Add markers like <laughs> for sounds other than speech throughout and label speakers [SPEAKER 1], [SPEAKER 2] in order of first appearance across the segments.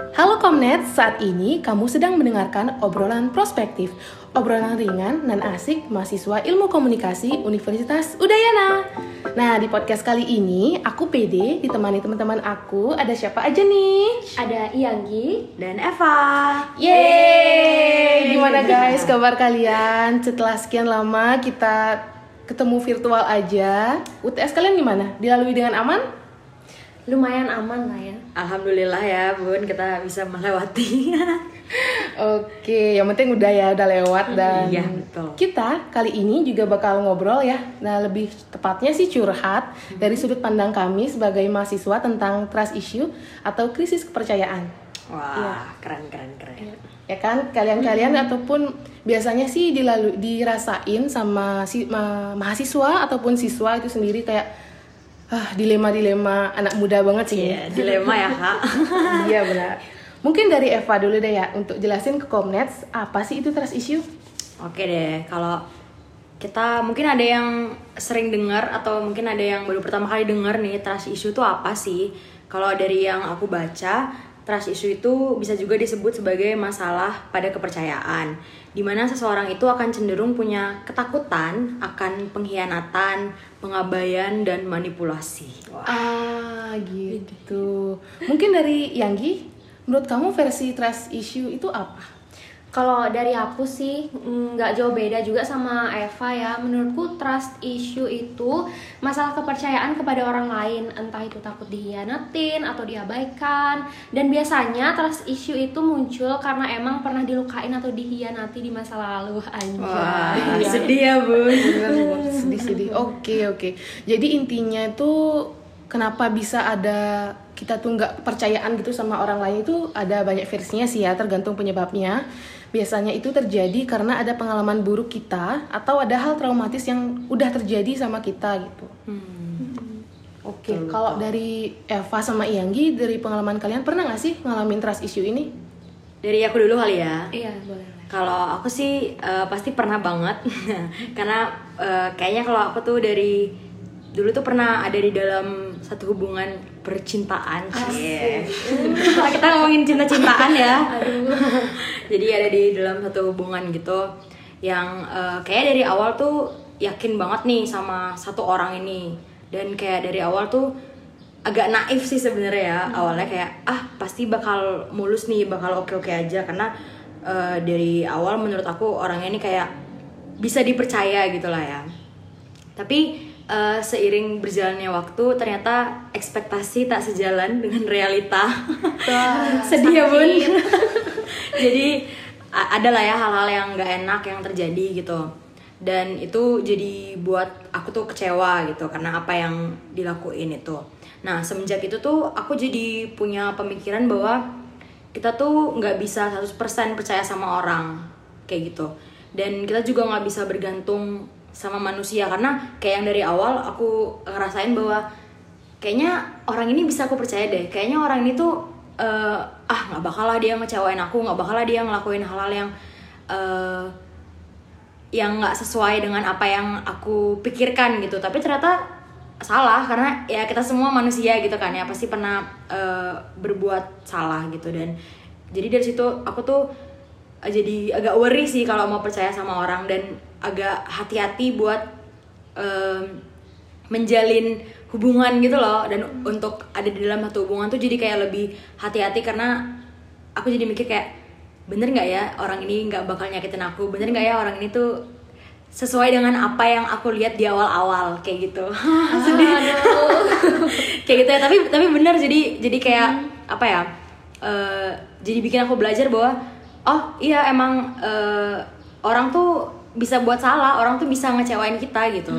[SPEAKER 1] Halo Komnet, saat ini kamu sedang mendengarkan obrolan prospektif Obrolan ringan dan asik mahasiswa ilmu komunikasi Universitas Udayana Nah di podcast kali ini aku PD ditemani teman-teman aku Ada siapa aja nih?
[SPEAKER 2] Ada Iyanggi
[SPEAKER 3] dan Eva.
[SPEAKER 1] Yeay! Gimana guys kabar kalian? Setelah sekian lama kita ketemu virtual aja UTS kalian gimana? Dilalui dengan aman?
[SPEAKER 2] Lumayan aman lah ya.
[SPEAKER 3] Alhamdulillah ya Bun kita bisa melewati. <laughs>
[SPEAKER 1] Oke, yang penting udah ya, udah lewat dan
[SPEAKER 3] Iya, betul.
[SPEAKER 1] kita kali ini juga bakal ngobrol ya. Nah, lebih tepatnya sih curhat dari sudut pandang kami sebagai mahasiswa tentang trust issue atau krisis kepercayaan.
[SPEAKER 3] Wah,
[SPEAKER 1] Iya.
[SPEAKER 3] keren keren keren.
[SPEAKER 1] Ya kan, kalian-kalian ataupun biasanya sih dilalu dirasain sama si ma- mahasiswa ataupun siswa itu sendiri kayak ah dilema-dilema anak muda banget sih.
[SPEAKER 3] Iya, dilema ya kak. <laughs>
[SPEAKER 1] Iya benar. Mungkin dari Eva dulu deh ya untuk jelasin ke Komnets apa sih itu trust issue?
[SPEAKER 3] Oke deh, kalau kita mungkin ada yang sering dengar atau mungkin ada yang baru pertama kali dengar nih trust issue itu apa sih? Kalau dari yang aku baca, trust issue itu bisa juga disebut sebagai masalah pada kepercayaan, di mana seseorang itu akan cenderung punya ketakutan akan pengkhianatan, pengabaian dan manipulasi. Wah.
[SPEAKER 1] Ah gitu. Mungkin dari Yanggi, menurut kamu versi trust issue itu apa?
[SPEAKER 2] Kalau dari aku sih mm, nggak jauh beda juga sama Eva ya. Menurutku trust issue itu masalah kepercayaan kepada orang lain, entah itu takut dihianatin atau diabaikan. Dan biasanya trust issue itu muncul karena emang pernah dilukain atau dihianati di masa lalu <laughs>
[SPEAKER 3] Wah,
[SPEAKER 2] anjay. <laughs>
[SPEAKER 3] sedih ya bun.
[SPEAKER 1] Bener, bener. sedih-sedih. Oke oke. Jadi intinya itu kenapa bisa ada kita tuh nggak percayaan gitu sama orang lain itu ada banyak versinya sih ya tergantung penyebabnya. Biasanya itu terjadi karena ada pengalaman buruk kita atau ada hal traumatis yang udah terjadi sama kita gitu. Oke, kalau dari Eva sama Iyanggi dari pengalaman kalian pernah nggak sih ngalamin trust issue ini?
[SPEAKER 3] Dari aku dulu kali ya.
[SPEAKER 2] Iya, boleh.
[SPEAKER 3] Kalau aku sih eh, pasti pernah banget <laughs> karena eh, kayaknya kalau aku tuh dari dulu tuh pernah ada di dalam satu hubungan percintaan. Kalau kita ngomongin cinta-cintaan ya. Jadi ada di dalam satu hubungan gitu yang eh, kayak dari awal tuh yakin banget nih sama satu orang ini. Dan kayak dari awal tuh agak naif sih sebenarnya ya. Awalnya kayak ah pasti bakal mulus nih bakal oke oke aja. Karena eh, dari awal menurut aku orangnya ini kayak bisa dipercaya gitu lah ya. Tapi eh, seiring berjalannya waktu ternyata ekspektasi tak sejalan dengan realita. <laughs> Sedih ya bun. <laughs> jadi ada lah ya hal-hal yang nggak enak yang terjadi gitu. Dan itu jadi buat aku tuh kecewa gitu karena apa yang dilakuin itu. Nah semenjak itu tuh aku jadi punya pemikiran bahwa kita tuh nggak bisa 100% percaya sama orang kayak gitu. Dan kita juga nggak bisa bergantung sama manusia. Karena kayak yang dari awal aku ngerasain bahwa kayaknya orang ini bisa aku percaya deh. Kayaknya orang ini tuh eh, ah nggak bakal lah dia ngecewain aku nggak bakal lah dia ngelakuin hal-hal yang eh, yang nggak sesuai dengan apa yang aku pikirkan gitu. Tapi ternyata salah karena ya kita semua manusia gitu kan ya pasti pernah eh, berbuat salah gitu. Dan jadi dari situ aku tuh jadi agak worry sih kalau mau percaya sama orang dan agak hati-hati buat em, menjalin hubungan gitu loh. Dan untuk ada di dalam satu hubungan tuh jadi kayak lebih hati-hati karena aku jadi mikir kayak bener nggak ya orang ini nggak bakal nyakitin aku? Bener nggak ya orang ini tuh sesuai dengan apa yang aku lihat di awal-awal? Kayak gitu. <laughs> Sedih. <laughs> kayak gitu ya. Tapi tapi bener jadi jadi kayak apa ya eh, jadi bikin aku belajar bahwa oh iya emang eh, orang tuh bisa buat salah orang tuh bisa ngecewain kita gitu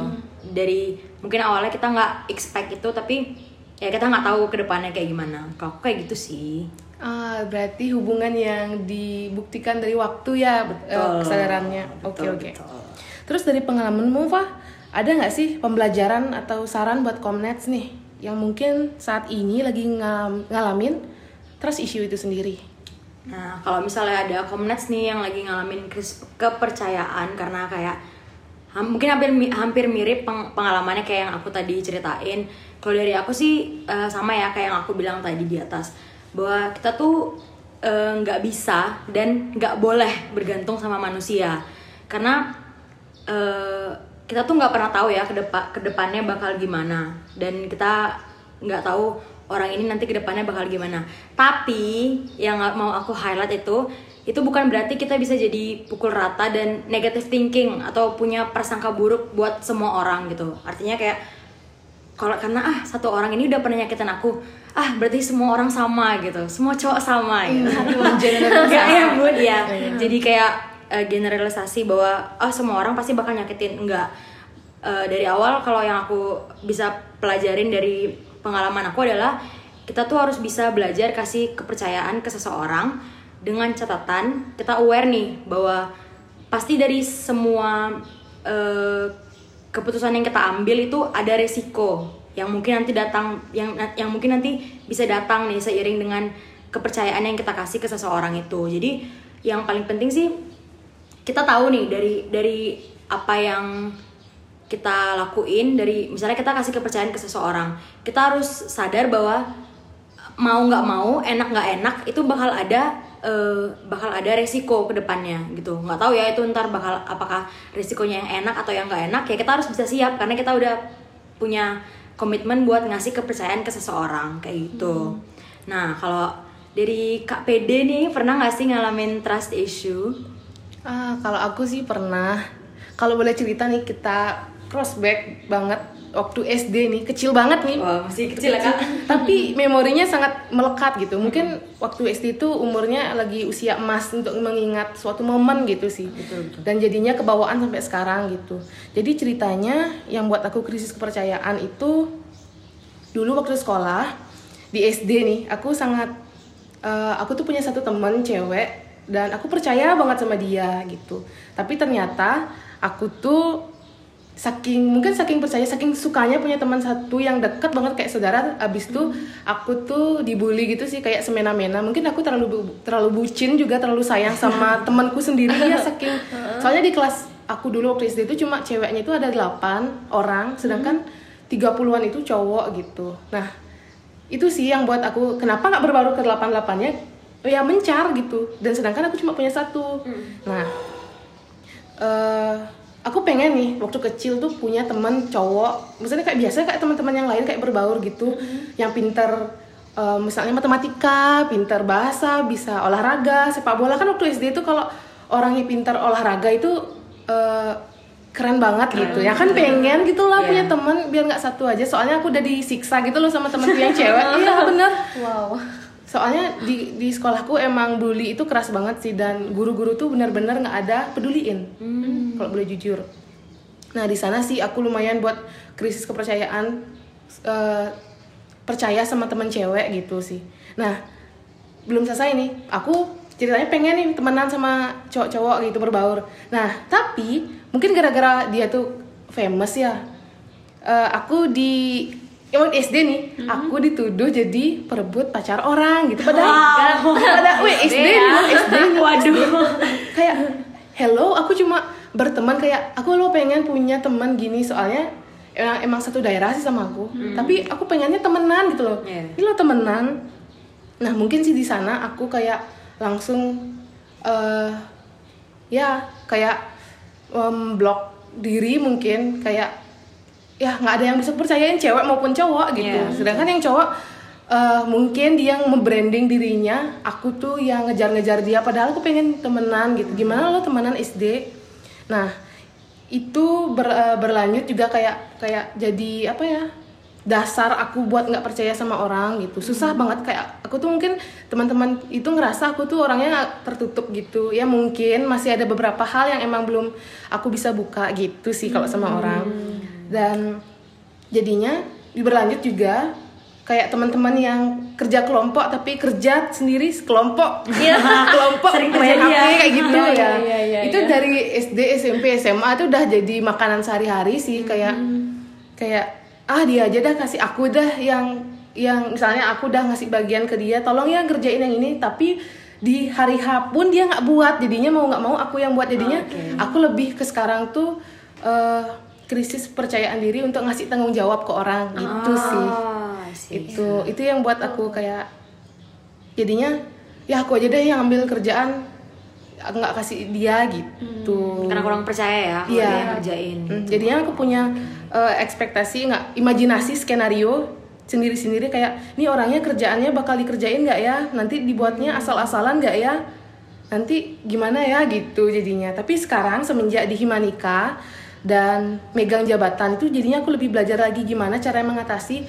[SPEAKER 3] dari mungkin awalnya kita nggak expect itu tapi ya kita nggak tahu ke depannya kayak gimana kalau aku kayak gitu sih
[SPEAKER 1] Ah, berarti hubungan yang dibuktikan dari waktu ya eh, kesadarannya. Oke
[SPEAKER 3] Betul,
[SPEAKER 1] oke.
[SPEAKER 3] betul.
[SPEAKER 1] Terus dari pengalamanmu, Fah, ada nggak sih pembelajaran atau saran buat Komnets nih yang mungkin saat ini lagi ngalamin trust issue itu sendiri?
[SPEAKER 3] Nah, kalau misalnya ada Komnets nih yang lagi ngalamin kepercayaan karena kayak mungkin hampir hampir mirip peng- pengalamannya kayak yang aku tadi ceritain. Kalau dari aku sih eh, sama ya kayak yang aku bilang tadi di atas. bahwa kita tuh eh, nggak bisa dan nggak boleh bergantung sama manusia karena eh, kita tuh nggak pernah tahu ya ke depan ke depannya bakal gimana dan kita nggak tahu orang ini nanti ke depannya bakal gimana. Tapi yang mau aku highlight itu itu bukan berarti kita bisa jadi pukul rata dan negative thinking atau punya prasangka buruk buat semua orang gitu. Artinya kayak kalau karena ah satu orang ini udah pernah nyakitin aku ah berarti semua orang sama gitu. Semua cowok sama gitu. <laughs> Nggak, ya bud ya jadi kayak eh, generalisasi bahwa ah semua orang pasti bakal nyakitin. Enggak Eh, dari awal kalau yang aku bisa pelajarin dari pengalaman aku adalah kita tuh harus bisa belajar kasih kepercayaan ke seseorang dengan catatan kita aware nih bahwa pasti dari semua eh, keputusan yang kita ambil itu ada resiko yang mungkin nanti datang yang yang mungkin nanti bisa datang nih seiring dengan kepercayaan yang kita kasih ke seseorang itu. Jadi yang paling penting sih kita tahu nih dari dari apa yang kita lakuin dari misalnya kita kasih kepercayaan ke seseorang kita harus sadar bahwa mau nggak mau enak nggak enak itu bakal ada eh, bakal ada resiko ke depannya gitu. Nggak tahu ya itu ntar bakal apakah resikonya yang enak atau yang nggak enak ya kita harus bisa siap karena kita udah punya komitmen buat ngasih kepercayaan ke seseorang kayak gitu. Nah kalau dari kak PD nih pernah nggak sih ngalamin trust issue?
[SPEAKER 1] Ah, kalau aku sih pernah. Kalau boleh cerita nih kita crossback banget waktu SD nih, kecil banget nih.
[SPEAKER 3] Wah, masih kecil ya, Kak.
[SPEAKER 1] Tapi <laughs> memorinya sangat melekat gitu. Mungkin waktu SD itu umurnya lagi usia emas untuk mengingat suatu momen gitu sih. Dan jadinya kebawaan sampai sekarang gitu. Jadi ceritanya yang buat aku krisis kepercayaan itu dulu waktu sekolah di SD nih, aku sangat eh, aku tuh punya satu temen cewek dan aku percaya banget sama dia gitu. Tapi ternyata aku tuh saking mungkin saking percaya saking sukanya punya teman satu yang deket banget kayak saudara abis itu aku tuh dibully gitu sih kayak semena-mena. Mungkin aku terlalu bu- terlalu bucin juga terlalu sayang sama <laughs> temanku sendiri ya saking <laughs> soalnya di kelas aku dulu waktu SD itu cuma ceweknya itu ada 8 orang sedangkan 30-an itu cowok gitu. Nah itu sih yang buat aku kenapa nggak berbaru ke 88 nya ya mencar gitu. Dan sedangkan aku cuma punya satu. Nah eh aku pengen nih waktu kecil tuh punya teman cowok. Misalnya kayak biasa kayak teman-teman yang lain kayak berbaur gitu. Yang pinter eh, misalnya matematika pinter bahasa bisa olahraga sepak bola. Kan waktu SD itu kalau orangnya pinter olahraga itu eh, keren banget gitu ya. Kan pengen gitu lah
[SPEAKER 3] Iya.
[SPEAKER 1] punya teman biar nggak satu aja. Soalnya aku udah disiksa gitu loh sama temanku yang cewek. <laughs> Iya bener.
[SPEAKER 2] Wow.
[SPEAKER 1] soalnya di di sekolahku emang bully itu keras banget sih. Dan guru-guru tuh benar-benar nggak ada peduliin kalau boleh jujur. Nah di sana sih aku lumayan buat krisis kepercayaan eh, percaya sama teman cewek gitu sih. Nah belum selesai nih. Aku ceritanya pengen nih temenan sama cowok-cowok gitu berbaur. Nah tapi mungkin gara-gara dia tuh famous ya eh, aku di emang SD nih aku dituduh jadi perebut pacar orang gitu. Padahal padahal weh SD <laughs> nih loh, SD nih,
[SPEAKER 3] Waduh.
[SPEAKER 1] kayak hello aku cuma berteman kayak aku lo pengen punya teman gini soalnya emang, emang satu daerah sih sama aku tapi aku pengennya temenan gitu loh.
[SPEAKER 3] Iya.
[SPEAKER 1] ini lo temenan. Nah mungkin sih di sana aku kayak langsung eh ya kayak blok diri mungkin kayak ya nggak ada yang bisa percayain cewek maupun cowok gitu.
[SPEAKER 3] Iya.
[SPEAKER 1] sedangkan yang cowok eh, mungkin dia yang membranding dirinya aku tuh yang ngejar-ngejar dia padahal aku pengen temenan gitu. Gimana lo temenan SD nah itu ber- eh, berlanjut juga kayak kayak jadi apa ya dasar aku buat nggak percaya sama orang gitu. Susah banget kayak aku tuh mungkin teman-teman itu ngerasa aku tuh orangnya tertutup gitu. Ya mungkin masih ada beberapa hal yang emang belum aku bisa buka gitu sih kalau sama orang. Dan jadinya berlanjut juga kayak teman-teman yang kerja kelompok tapi kerja sendiri kelompok <laughs> kelompok
[SPEAKER 3] Sering terjadi
[SPEAKER 1] HP
[SPEAKER 3] ya.
[SPEAKER 1] kayak gitu
[SPEAKER 2] Iya,
[SPEAKER 1] ya.
[SPEAKER 2] Iya, iya,
[SPEAKER 1] itu
[SPEAKER 2] iya.
[SPEAKER 1] dari SD SMP SMA tuh udah jadi makanan sehari-hari sih kayak kayak ah dia aja dah kasih aku dah yang yang misalnya aku udah ngasih bagian ke dia tolong ya kerjain yang ini. Tapi di hari H pun dia nggak buat jadinya mau nggak mau aku yang buat. Jadinya
[SPEAKER 3] Oke.
[SPEAKER 1] aku lebih ke sekarang tuh eh, krisis percayaan diri untuk ngasih tanggung jawab ke orang. Gitu sih
[SPEAKER 3] Ah, I see.
[SPEAKER 1] itu itu yang buat aku kayak jadinya ya aku aja deh yang ambil kerjaan aku nggak kasih dia gitu.
[SPEAKER 3] Karena kurang percaya ya kalau
[SPEAKER 1] Iya.
[SPEAKER 3] dia ngerjain.
[SPEAKER 1] Hmm, jadinya aku punya eh, ekspektasi nggak imajinasi skenario sendiri-sendiri kayak ini orangnya kerjaannya bakal dikerjain nggak ya? Nanti dibuatnya asal-asalan nggak ya? Nanti gimana ya? Gitu jadinya. Tapi sekarang semenjak di Himanika dan megang jabatan itu jadinya aku lebih belajar lagi gimana cara mengatasi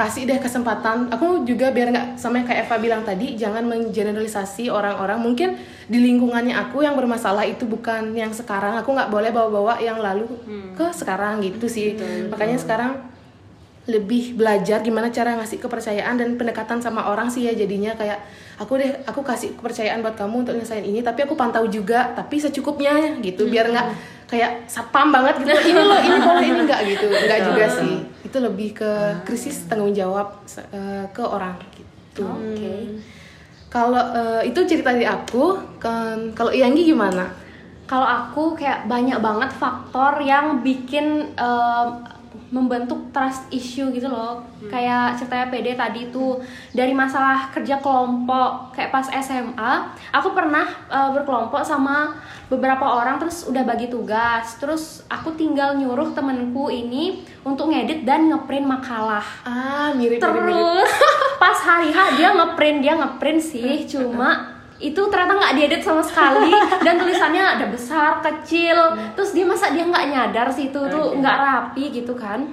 [SPEAKER 1] kasih deh kesempatan. Aku juga biar nggak sama yang kayak Eva bilang tadi jangan mengeneralisasi orang-orang. Mungkin di lingkungannya aku yang bermasalah itu bukan yang sekarang. Aku nggak boleh bawa-bawa yang lalu ke sekarang gitu sih. Makanya sekarang lebih belajar gimana cara ngasih kepercayaan dan pendekatan sama orang sih ya jadinya. Kayak aku deh aku kasih kepercayaan buat kamu untuk nyelesain ini tapi aku pantau juga tapi secukupnya gitu. Biar nggak kayak sapam banget gitu. Ini loh ini <laughs> boleh ini nggak gitu. Nggak juga sih. Itu lebih ke krisis tanggung jawab eh, ke orang gitu.
[SPEAKER 2] Oke.
[SPEAKER 1] kalau eh, itu cerita dari aku kan kalau Yanggi gimana?
[SPEAKER 2] Kalau aku kayak banyak banget faktor yang bikin em, membentuk trust issue gitu loh. Kayak ceritanya PD tadi tuh dari masalah kerja kelompok kayak pas SMA, aku pernah eh, berkelompok sama beberapa orang terus udah bagi tugas. Terus aku tinggal nyuruh temenku ini untuk ngedit dan ngeprint makalah.
[SPEAKER 1] ah mirip mirip, mirip.
[SPEAKER 2] Terus <laughs> pas hari H dia ngeprint dia ngeprint sih, cuma itu ternyata nggak diedit sama sekali. <laughs> Dan tulisannya ada besar kecil. Terus dia masa dia nggak nyadar sih itu tuh nggak rapi gitu kan.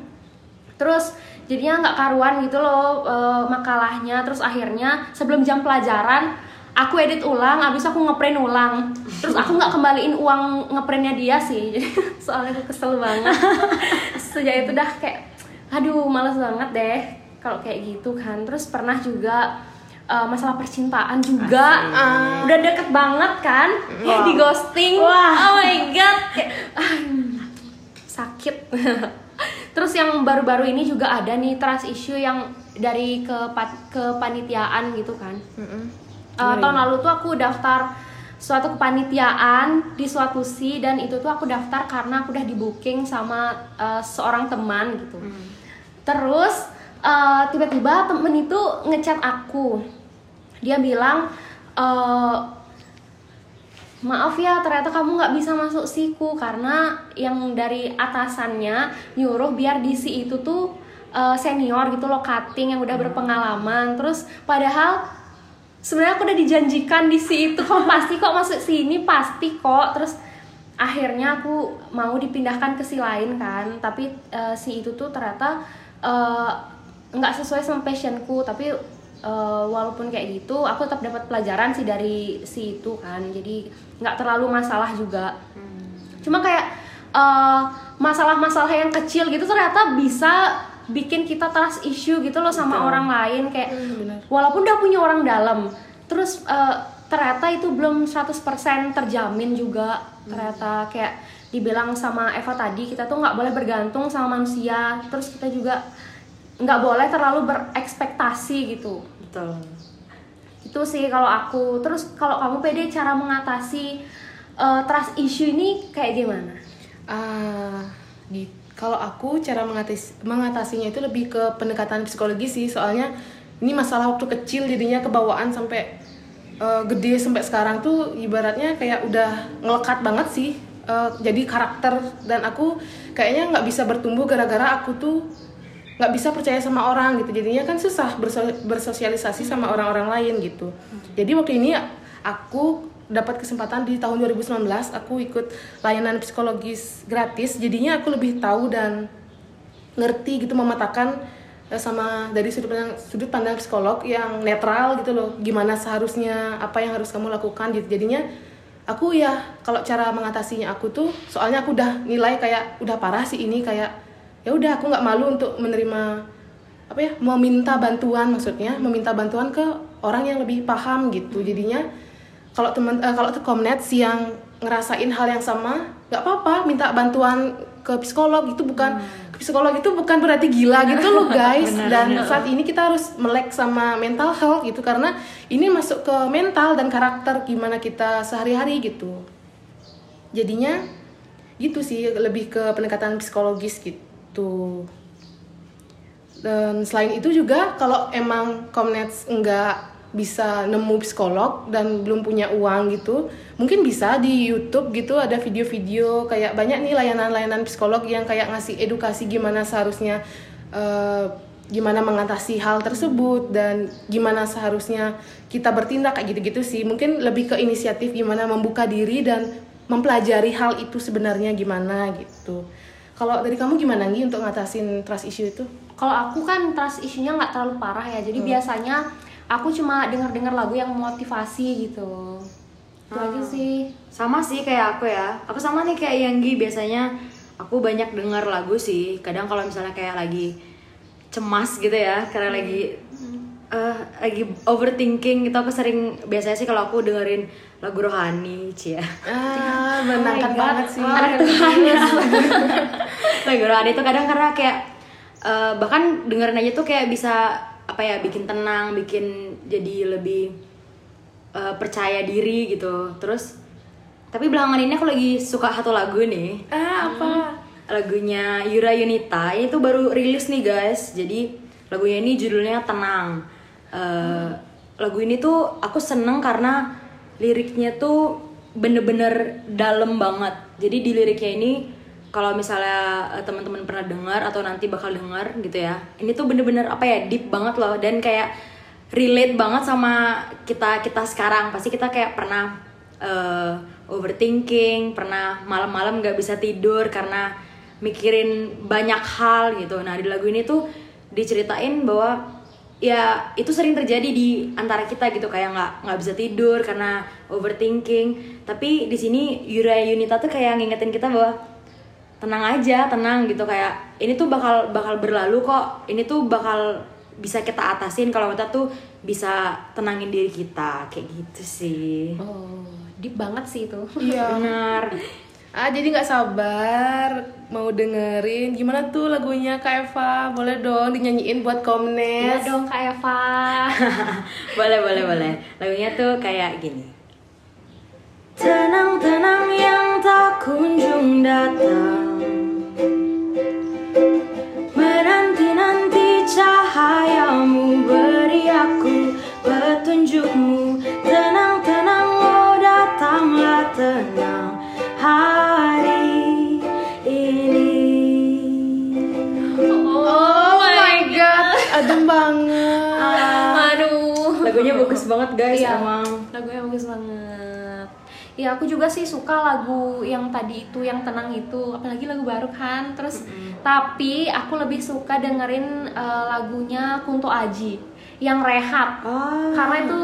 [SPEAKER 2] Terus jadinya nggak karuan gitu loh eh, makalahnya. Terus akhirnya sebelum jam pelajaran aku edit ulang abis aku ngeprint ulang. Terus aku nggak kembaliin uang ngeprintnya dia sih. <laughs> Jadi soalnya aku kesel banget. <laughs> Sejak itu dah kayak aduh males banget deh kalau kayak gitu kan. Terus pernah juga eh, masalah percintaan juga. Udah deket banget kan? Di ghosting. Oh my god. Ah, sakit. <laughs> Terus yang baru-baru ini juga ada nih trust issue yang dari ke kepanitiaan gitu kan. Eh, tahun lalu tuh aku daftar suatu kepanitiaan di suatu si dan itu tuh aku daftar karena aku udah di booking sama eh, seorang teman gitu. Terus eh, tiba-tiba temen itu ngechat aku dia bilang eh, maaf ya ternyata kamu nggak bisa masuk siku karena yang dari atasannya nyuruh biar di si itu tuh eh, senior gitu loh cutting yang udah berpengalaman. Terus padahal sebenarnya aku udah dijanjikan di si itu kok pasti kok masuk sini pasti kok. Terus akhirnya aku mau dipindahkan ke si lain kan tapi eh, si itu tuh ternyata nggak sesuai sama passionku tapi eh, walaupun kayak gitu aku tetap dapat pelajaran sih dari si itu kan. Jadi nggak terlalu masalah juga. Cuma kayak eh, masalah-masalah yang kecil gitu ternyata bisa bikin kita trust issue gitu loh sama orang lain. Kayak
[SPEAKER 1] benar.
[SPEAKER 2] walaupun udah punya orang dalam terus eh, ternyata itu belum 100% terjamin juga. Ternyata kayak dibilang sama Eva tadi kita tuh nggak boleh bergantung sama manusia. Terus kita juga nggak boleh terlalu berekspektasi gitu
[SPEAKER 3] Betul.
[SPEAKER 2] itu sih kalau aku terus kalau kamu pede cara mengatasi eh, trust issue ini kayak gimana
[SPEAKER 1] Ah, di kalau aku cara mengatas, mengatasinya itu lebih ke pendekatan psikologi sih, soalnya ini masalah waktu kecil jadinya kebawaan sampai eh, gede sampai sekarang tuh ibaratnya kayak udah ngelekat banget sih. Eh, jadi karakter dan aku kayaknya nggak bisa bertumbuh gara-gara aku tuh nggak bisa percaya sama orang gitu. Jadinya kan susah berso- bersosialisasi sama orang-orang lain gitu. Jadi waktu ini aku dapat kesempatan di tahun 2019 aku ikut layanan psikologis gratis. Jadinya aku lebih tahu dan ngerti gitu memetakan eh, sama dari sudut pandang sudut pandang psikolog yang netral gitu loh. Gimana seharusnya apa yang harus kamu lakukan gitu. Jadinya aku ya kalau cara mengatasinya aku tuh soalnya aku udah nilai kayak udah parah sih ini kayak ya udah aku nggak malu untuk menerima apa ya meminta bantuan maksudnya meminta bantuan ke orang yang lebih paham gitu. Jadinya kalau teman eh, kalau tuh Komnets yang ngerasain hal yang sama nggak apa-apa minta bantuan ke psikolog itu bukan ke psikolog itu bukan berarti gila gitu loh guys. <laughs> Dan saat ini kita harus melek sama mental health gitu karena ini masuk ke mental dan karakter gimana kita sehari-hari gitu. Jadinya gitu sih lebih ke pendekatan psikologis gitu dan selain itu juga kalau emang Komnets enggak bisa nemu psikolog dan belum punya uang gitu mungkin bisa di YouTube gitu ada video-video kayak banyak nih layanan-layanan psikolog yang kayak ngasih edukasi gimana seharusnya eh, gimana mengatasi hal tersebut dan gimana seharusnya kita bertindak kayak gitu-gitu sih. Mungkin lebih ke inisiatif gimana membuka diri dan mempelajari hal itu sebenarnya gimana gitu kalau dari kamu gimana nih untuk ngatasin trust issue itu?
[SPEAKER 2] Kalau aku kan trust isunya nggak terlalu parah ya, jadi biasanya aku cuma dengar-dengar lagu yang motivasi gitu. Itu aja sih.
[SPEAKER 3] sama sih kayak aku ya. Aku sama nih kayak Yanggi biasanya aku banyak dengar lagu sih. Kadang kalau misalnya kayak lagi cemas gitu ya karena lagi eh, lagi overthinking gitu aku sering biasanya sih kalau aku dengerin lagu rohani cia
[SPEAKER 1] ah <laughs> menangkan
[SPEAKER 2] God.
[SPEAKER 1] banget sih.
[SPEAKER 2] Anak Tuhan ya.
[SPEAKER 3] lagu rohani itu kadang karena kayak eh, bahkan dengerin aja tuh kayak bisa apa ya bikin tenang bikin jadi lebih eh, percaya diri gitu. Terus tapi belakangan ini aku lagi suka satu lagu nih.
[SPEAKER 1] Ah apa?
[SPEAKER 3] Lagunya Yura Yunita. Ini tuh baru rilis nih guys. Jadi lagunya ini judulnya Tenang. Eh, lagu ini tuh aku seneng karena liriknya tuh bener-bener dalam banget. Jadi di liriknya ini kalau misalnya eh, teman-teman pernah dengar atau nanti bakal dengar gitu ya ini tuh bener-bener apa ya deep banget loh. Dan kayak relate banget sama kita kita sekarang. Pasti kita kayak pernah eh, overthinking pernah malam-malam nggak bisa tidur karena mikirin banyak hal gitu. Nah di lagu ini tuh diceritain bahwa ya itu sering terjadi di antara kita gitu kayak nggak nggak bisa tidur karena overthinking. Tapi di sini Yura Yunita tuh kayak ngingetin kita bahwa tenang aja tenang gitu. Kayak ini tuh bakal bakal berlalu kok. Ini tuh bakal bisa kita atasin kalau kita tuh bisa tenangin diri kita. Kayak gitu sih.
[SPEAKER 2] Oh, deep banget sih itu.
[SPEAKER 1] iya.
[SPEAKER 3] Benar <laughs>
[SPEAKER 1] ah jadi nggak sabar mau dengerin. Gimana tuh lagunya Kak Eva? Boleh dong dinyanyiin buat
[SPEAKER 2] Iya
[SPEAKER 1] Komnes
[SPEAKER 2] dong Kak Eva. <laughs>
[SPEAKER 3] boleh boleh boleh. Lagunya tuh kayak gini. Tenang tenang yang tak kunjung datang. Menanti nanti cahayamu beri aku petunjukmu
[SPEAKER 1] banget
[SPEAKER 2] Aduh.
[SPEAKER 3] lagunya bagus banget guys
[SPEAKER 2] Iya.
[SPEAKER 3] emang
[SPEAKER 2] Lagunya bagus banget. Ya aku juga sih suka lagu yang tadi itu yang tenang itu, apalagi lagu baru kan. Terus tapi aku lebih suka dengerin eh, lagunya Kunto Aji yang Rehat.
[SPEAKER 3] Ah.
[SPEAKER 2] Karena itu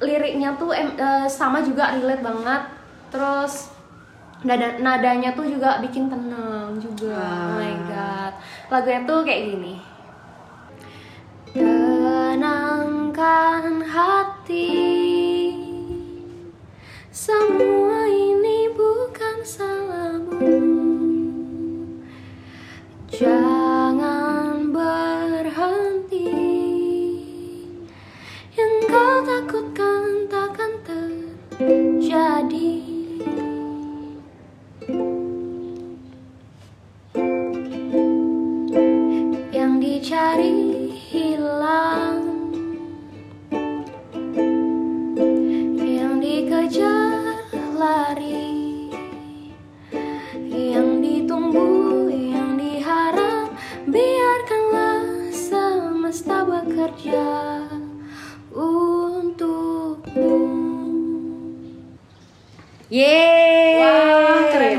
[SPEAKER 2] liriknya tuh em- eh, sama juga relate banget. Terus nada nadanya tuh juga bikin tenang juga. Oh my god. Lagunya tuh kayak gini. Tenangkan hati. Semua ini bukan salahmu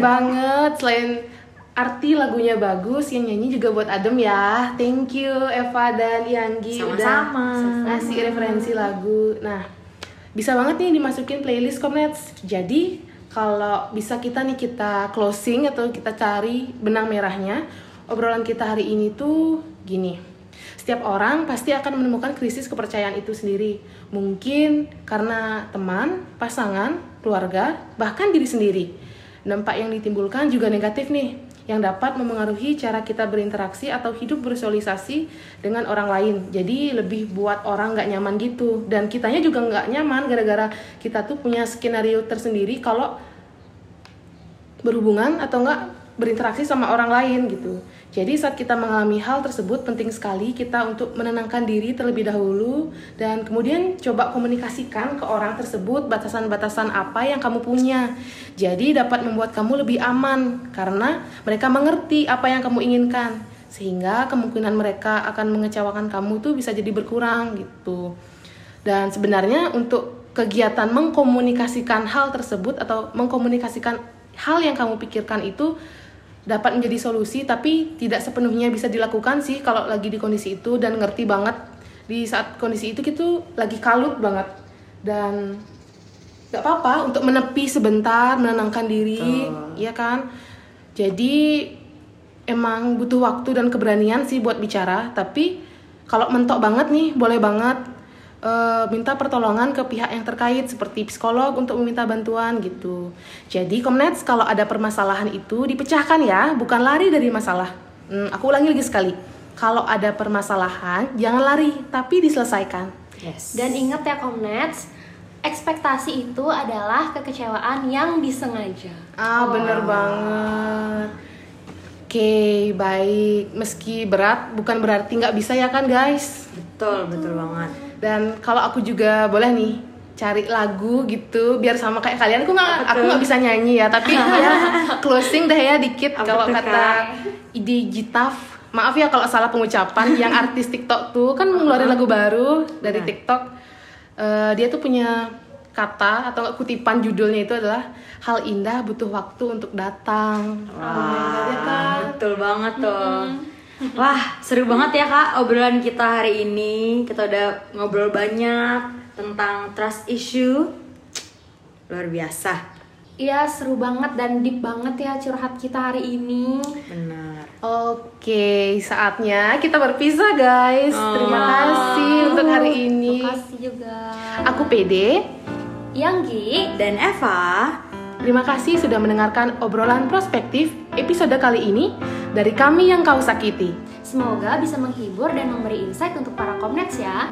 [SPEAKER 1] banget. Selain arti lagunya bagus, yang nyanyi juga buat Adem ya. Thank you Eva dan Yanggi
[SPEAKER 3] Sama-sama.
[SPEAKER 1] udah ngasih referensi lagu. Nah, bisa banget nih dimasukin playlist Komnets. Jadi, kalau bisa kita nih kita closing atau kita cari benang merahnya, obrolan kita hari ini tuh gini. Setiap orang pasti akan menemukan krisis kepercayaan itu sendiri. Mungkin karena teman, pasangan, keluarga, bahkan diri sendiri. Dampak yang ditimbulkan juga negatif nih, yang dapat memengaruhi cara kita berinteraksi atau hidup bersosialisasi dengan orang lain. Jadi lebih buat orang nggak nyaman gitu. Dan kitanya juga nggak nyaman gara-gara kita tuh punya skenario tersendiri kalau berhubungan atau enggak berinteraksi sama orang lain gitu. Jadi saat kita mengalami hal tersebut penting sekali kita untuk menenangkan diri terlebih dahulu dan kemudian coba komunikasikan ke orang tersebut batasan-batasan apa yang kamu punya. Jadi dapat membuat kamu lebih aman karena mereka mengerti apa yang kamu inginkan sehingga kemungkinan mereka akan mengecewakan kamu tuh bisa jadi berkurang gitu. Dan sebenarnya untuk kegiatan mengkomunikasikan hal tersebut atau mengkomunikasikan hal yang kamu pikirkan itu dapat menjadi solusi tapi tidak sepenuhnya bisa dilakukan sih kalau lagi di kondisi itu dan ngerti banget. Di saat kondisi itu gitu lagi kalut banget dan nggak apa-apa untuk menepi sebentar menenangkan diri ya kan? Jadi emang butuh waktu dan keberanian sih buat bicara tapi kalau mentok banget nih boleh banget eh, minta pertolongan ke pihak yang terkait seperti psikolog untuk meminta bantuan gitu. Jadi Komnets kalau ada permasalahan itu dipecahkan ya, bukan lari dari masalah. Hmm, aku ulangi lagi sekali. Kalau ada permasalahan jangan lari, tapi diselesaikan.
[SPEAKER 3] Yes.
[SPEAKER 2] Dan ingat ya Komnets, ekspektasi itu adalah kekecewaan yang disengaja.
[SPEAKER 1] Ah bener banget. Oke baik. Meski berat bukan berarti nggak bisa ya kan guys.
[SPEAKER 3] Betul, betul banget.
[SPEAKER 1] Dan kalau aku juga boleh nih cari lagu gitu biar sama kayak kalian aku nggak aku nggak bisa nyanyi ya tapi <laughs> ya closing deh ya dikit kalau kata ide Gitaf maaf ya kalau salah pengucapan yang artis TikTok tuh kan ngeluarin lagu baru dari. TikTok. Eh, dia tuh punya kata atau kutipan judulnya itu adalah hal indah butuh waktu untuk datang.
[SPEAKER 3] Wah,
[SPEAKER 1] ya kan?
[SPEAKER 3] betul banget tuh. Wah, seru banget ya kak obrolan kita hari ini. Kita udah ngobrol banyak tentang trust issue. Luar biasa.
[SPEAKER 2] Iya seru banget dan deep banget ya curhat kita hari ini.
[SPEAKER 3] Benar.
[SPEAKER 1] Oke, saatnya kita berpisah guys. Terima kasih untuk hari ini.
[SPEAKER 2] Terima kasih juga.
[SPEAKER 1] Aku Pede.
[SPEAKER 2] Yanggi.
[SPEAKER 3] Dan Eva,
[SPEAKER 1] Terima kasih sudah mendengarkan obrolan prospektif episode kali ini dari kami yang kau sakiti.
[SPEAKER 2] Semoga bisa menghibur dan memberi insight untuk para komnets ya.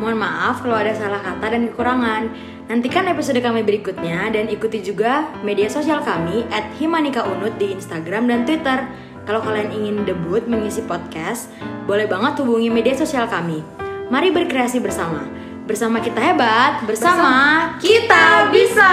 [SPEAKER 3] mohon maaf kalau ada salah kata dan kekurangan. Nantikan episode kami berikutnya dan ikuti juga media sosial kami at Himanika Unut di Instagram dan Twitter. Kalau kalian ingin debut mengisi podcast, boleh banget hubungi media sosial kami. Mari berkreasi bersama. Bersama kita hebat, bersama kita bisa.